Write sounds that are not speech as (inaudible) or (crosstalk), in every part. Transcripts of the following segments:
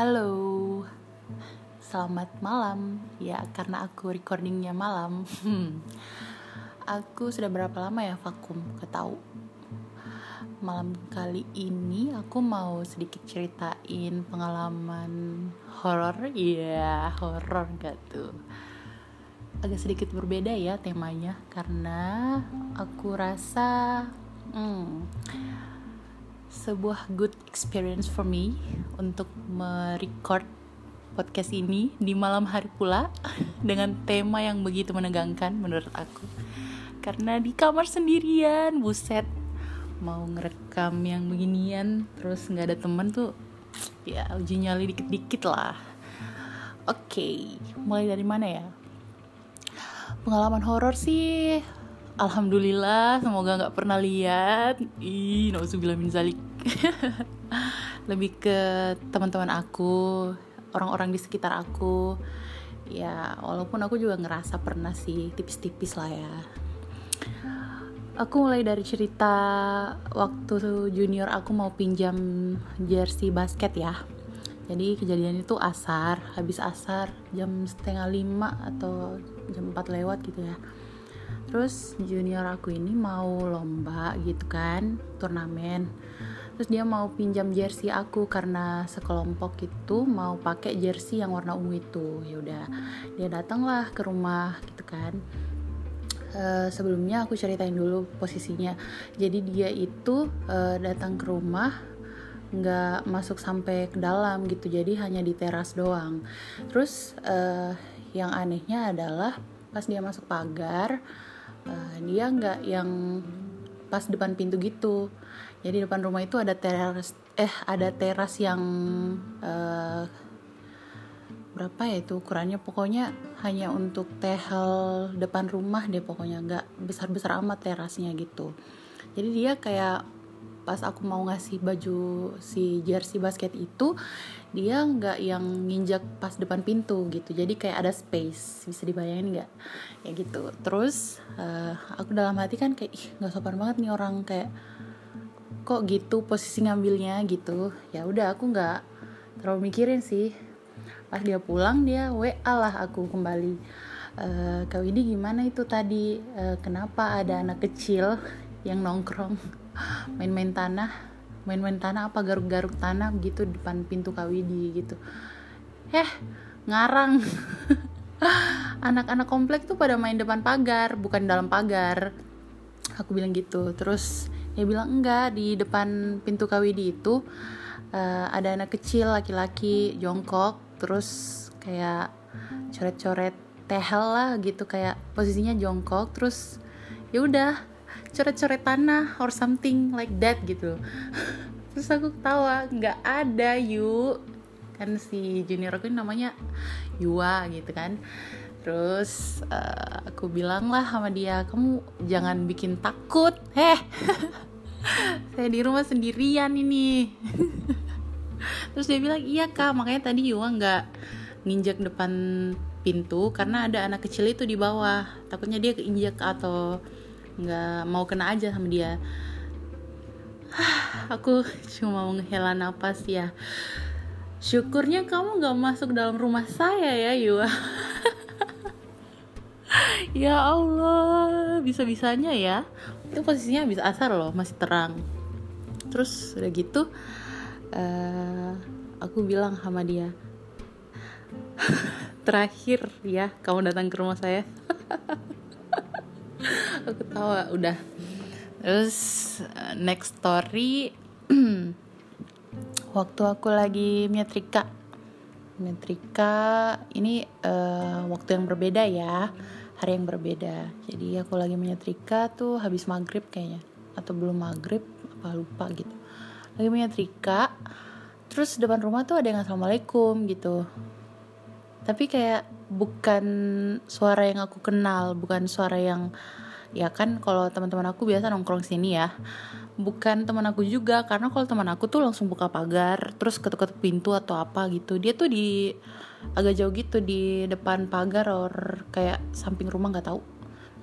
Halo, selamat malam. Ya, karena aku recordingnya malam. Hmm. Aku sudah berapa lama ya vakum? Ketahu. Malam kali ini aku mau sedikit ceritain pengalaman horor. Iya, horor gak tuh? Agak sedikit berbeda ya temanya karena aku rasa hmm, sebuah good experience for me untuk merecord podcast ini di malam hari pula (laughs) dengan tema yang begitu menegangkan menurut aku. Karena di kamar sendirian buset. Mau ngerekam yang beginian terus nggak ada temen tuh ya uji nyali dikit-dikit lah. Oke okay, mulai dari mana ya? Pengalaman horor sih Alhamdulillah semoga nggak pernah lihat. Ih nauzubillah min zalik. (laughs) Lebih ke teman-teman aku orang-orang di sekitar aku. Ya walaupun aku juga ngerasa pernah sih tipis-tipis lah ya. Aku mulai dari cerita waktu junior aku mau pinjam jersey basket ya. Jadi kejadian itu asar habis asar jam setengah lima atau jam 4 lewat gitu ya terus junior aku ini mau lomba gitu kan turnamen. Terus dia mau pinjam jersey aku karena sekelompok itu mau pakai jersey yang warna ungu itu. Ya udah dia datanglah ke rumah gitu kan. Uh, sebelumnya aku ceritain dulu posisinya. Jadi dia itu uh, datang ke rumah nggak masuk sampai ke dalam gitu. Jadi hanya di teras doang. Terus uh, yang anehnya adalah pas dia masuk pagar uh, dia nggak yang pas depan pintu gitu. Jadi depan rumah itu ada teras eh ada teras yang uh, berapa ya itu ukurannya? Pokoknya hanya untuk tehel depan rumah deh pokoknya. Nggak besar besar amat terasnya gitu. Jadi dia kayak pas aku mau ngasih baju si jersey basket itu dia nggak yang nginjak pas depan pintu gitu. Jadi kayak ada space bisa dibayangin nggak? Ya gitu. Terus uh, aku dalam hati kan kayak ih nggak sopan banget nih orang kayak kok gitu posisi ngambilnya? Gitu. Ya udah aku nggak terlalu mikirin sih. Pas dia pulang dia wa lah aku kembali. E, kau ini gimana itu tadi? E, kenapa ada anak kecil yang nongkrong. (gasps) Main-main tanah. Main-main tanah apa? Garuk-garuk tanah gitu depan pintu Kawidi gitu. Heh ngarang. (laughs) Anak-anak komplek tuh pada main depan pagar bukan dalam pagar. Aku bilang gitu. Terus dia bilang enggak di depan pintu Kawidi itu uh, ada anak kecil laki-laki jongkok. Terus kayak coret-coret tehel lah gitu. Kayak posisinya jongkok. Terus ya udah coret-coret tanah or something like that gitu. (laughs) Terus aku ketawa nggak ada yuk. Kan si junior aku namanya Yua gitu kan. Terus uh, aku bilang lah sama dia kamu jangan bikin takut. Heh. (laughs) Saya di rumah sendirian ini. (laughs) Terus dia bilang iya kak makanya tadi Yua nggak nginjek depan pintu karena ada anak kecil itu di bawah. Takutnya dia keinjak atau nggak mau kena aja sama dia. (sighs) Aku cuma menghela nafas ya. Syukurnya kamu nggak masuk dalam rumah saya ya Yua. (laughs) Ya Allah bisa-bisanya ya. Itu posisinya habis asar loh masih terang. Terus udah gitu uh, aku bilang sama dia (laughs) terakhir ya kamu datang ke rumah saya (laughs) (laughs) aku tahu udah. Terus uh, next story (clears throat) waktu aku lagi metrika. Metrika ini uh, waktu yang berbeda ya hari yang berbeda. Jadi aku lagi menyetrika tuh habis maghrib kayaknya atau belum maghrib apa lupa gitu. Lagi menyetrika terus depan rumah tuh ada yang assalamualaikum gitu. Tapi kayak bukan suara yang aku kenal bukan suara yang ya kan kalau teman-teman aku biasa nongkrong sini ya. Bukan teman aku juga karena kalau teman aku tuh langsung buka pagar terus ketuk-ketuk pintu atau apa gitu. Dia tuh di agak jauh gitu di depan pagar or kayak samping rumah nggak tahu.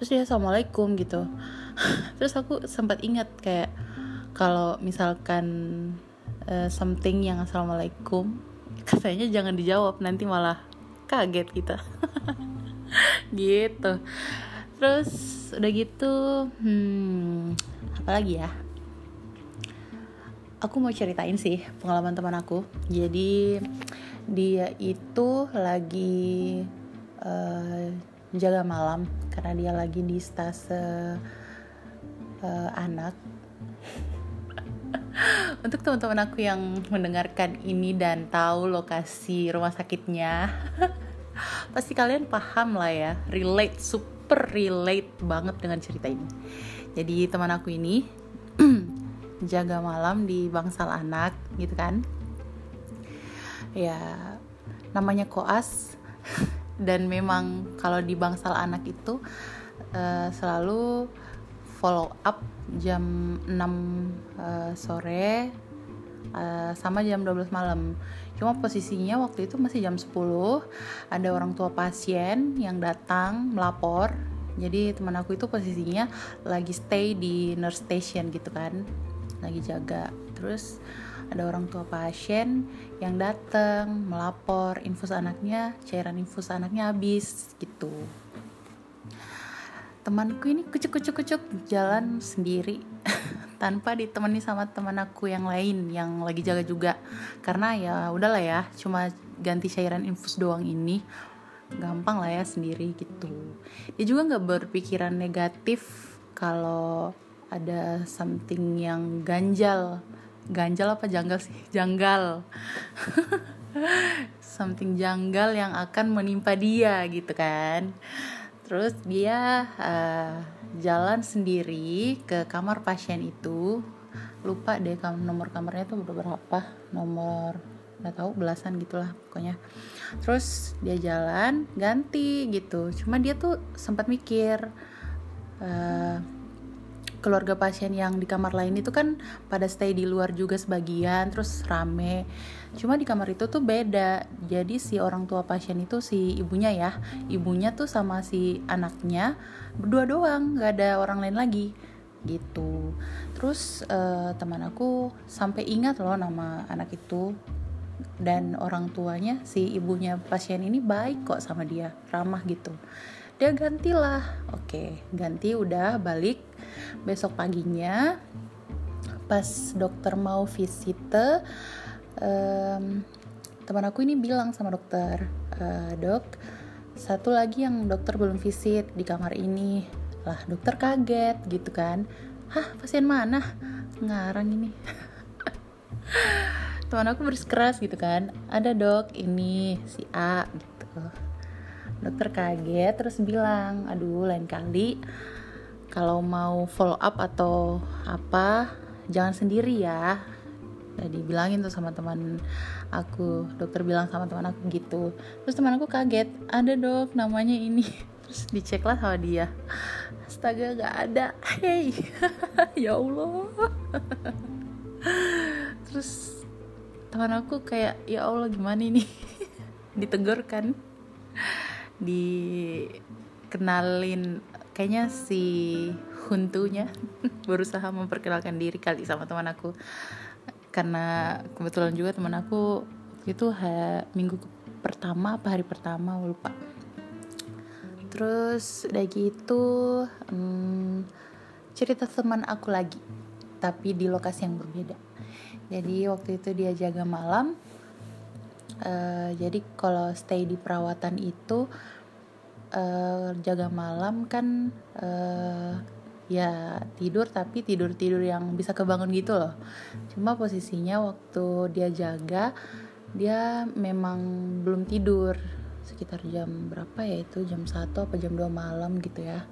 Terus dia assalamualaikum gitu. (laughs) Terus aku sempat ingat kayak kalau misalkan uh, something yang assalamualaikum (laughs) katanya jangan dijawab nanti malah kaget kita. (laughs) Gitu. Terus udah gitu hmm apa lagi ya? Aku mau ceritain sih pengalaman teman aku. Jadi dia itu lagi uh, jaga malam karena dia lagi di stase uh, anak untuk teman-teman aku yang mendengarkan ini dan tahu lokasi rumah sakitnya (laughs) pasti kalian paham lah ya relate super relate banget dengan cerita ini. Jadi teman aku ini (clears throat) jaga malam di bangsal anak gitu kan? Ya namanya koas. (laughs) Dan memang kalau di bangsal anak itu uh, selalu follow up jam 6 uh, eh, sore uh, sama jam 12 malam. Cuma posisinya waktu itu masih jam 10 ada orang tua pasien yang datang melapor. Jadi teman aku itu posisinya lagi stay di nurse station gitu kan lagi jaga. Terus ada orang tua pasien yang datang melapor infus anaknya cairan infus anaknya habis gitu temanku ini kucuk kucuk kucuk jalan sendiri (laughs) tanpa ditemani sama teman aku yang lain yang lagi jaga juga. Karena ya udahlah ya cuma ganti cairan infus doang ini. Gampang lah ya sendiri gitu. Dia juga nggak berpikiran negatif kalau ada something yang ganjal. Ganjal apa janggal sih? (laughs) Janggal. (laughs) Something janggal yang akan menimpa dia gitu kan terus dia uh, jalan sendiri ke kamar pasien itu. Lupa deh nomor kamarnya tuh berapa nomor nggak tahu belasan gitulah pokoknya. Terus dia jalan ganti gitu. Cuma dia tuh sempat mikir uh, keluarga pasien yang di kamar lain itu kan pada stay di luar juga sebagian terus rame. Cuma di kamar itu tuh beda. Jadi si orang tua pasien itu si ibunya ya. Ibunya tuh sama si anaknya berdua doang nggak ada orang lain lagi. Gitu. Terus uh, teman aku sampai ingat loh nama anak itu. Dan orang tuanya si ibunya pasien ini baik kok sama dia ramah gitu dia gantilah. Oke ganti udah balik besok paginya. Pas dokter mau visite um, teman aku ini bilang sama dokter e, dok satu lagi yang dokter belum visit di kamar ini. Lah dokter kaget gitu kan. Hah pasien mana? Ngarang ini. (laughs) Teman aku bersikeras gitu kan. Ada dok ini si A gitu dokter kaget terus bilang aduh lain kali kalau mau follow up atau apa jangan sendiri ya. Nah, dibilangin tuh sama teman aku dokter bilang sama teman aku gitu. Terus teman aku kaget ada dok namanya ini. (laughs) Terus dicek lah sama dia. Astaga gak ada. (laughs) Hey (laughs) ya allah. Terus teman aku kayak ya allah gimana ini? Ditegur kan dikenalin kayaknya si huntunya (laughs) berusaha memperkenalkan diri kali sama teman aku. Karena kebetulan juga teman aku itu ha, minggu pertama apa hari pertama lupa. Terus udah gitu hmm, cerita teman aku lagi tapi di lokasi yang berbeda. Jadi waktu itu dia jaga malam uh, jadi kalau stay di perawatan itu uh, jaga malam kan uh, ya tidur tapi tidur tidur yang bisa kebangun gitu loh. Cuma posisinya waktu dia jaga dia memang belum tidur. Sekitar jam berapa ya itu? Jam 1 apa jam 2 malam gitu ya.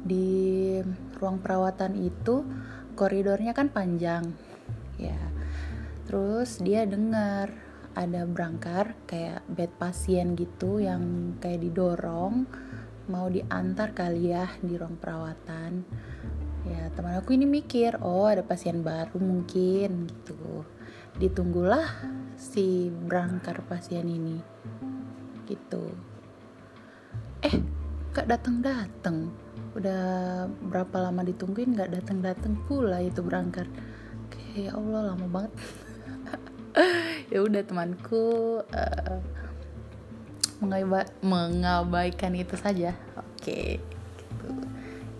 Di ruang perawatan itu koridornya kan panjang ya terus dia dengar ada berangkar kayak bed pasien gitu yang kayak didorong mau diantar kali ya di ruang perawatan. Ya teman aku ini mikir oh ada pasien baru mungkin gitu. Ditunggulah si berangkar pasien ini gitu. Eh gak datang datang udah berapa lama ditungguin gak datang datang pula itu berangkar. Kayak ya Allah lama banget (laughs) (laughs) ya udah temanku uh, mengabaikan itu saja. Oke gitu.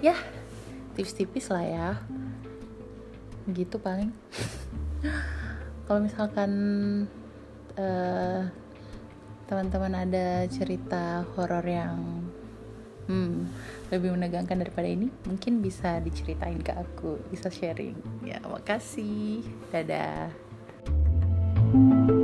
Ya tips tipis lah ya. Gitu paling. (laughs) Kalau misalkan uh, teman-teman ada cerita horor yang hmm, lebih menegangkan daripada ini mungkin bisa diceritain ke aku bisa sharing. Ya makasih. Dadah thank you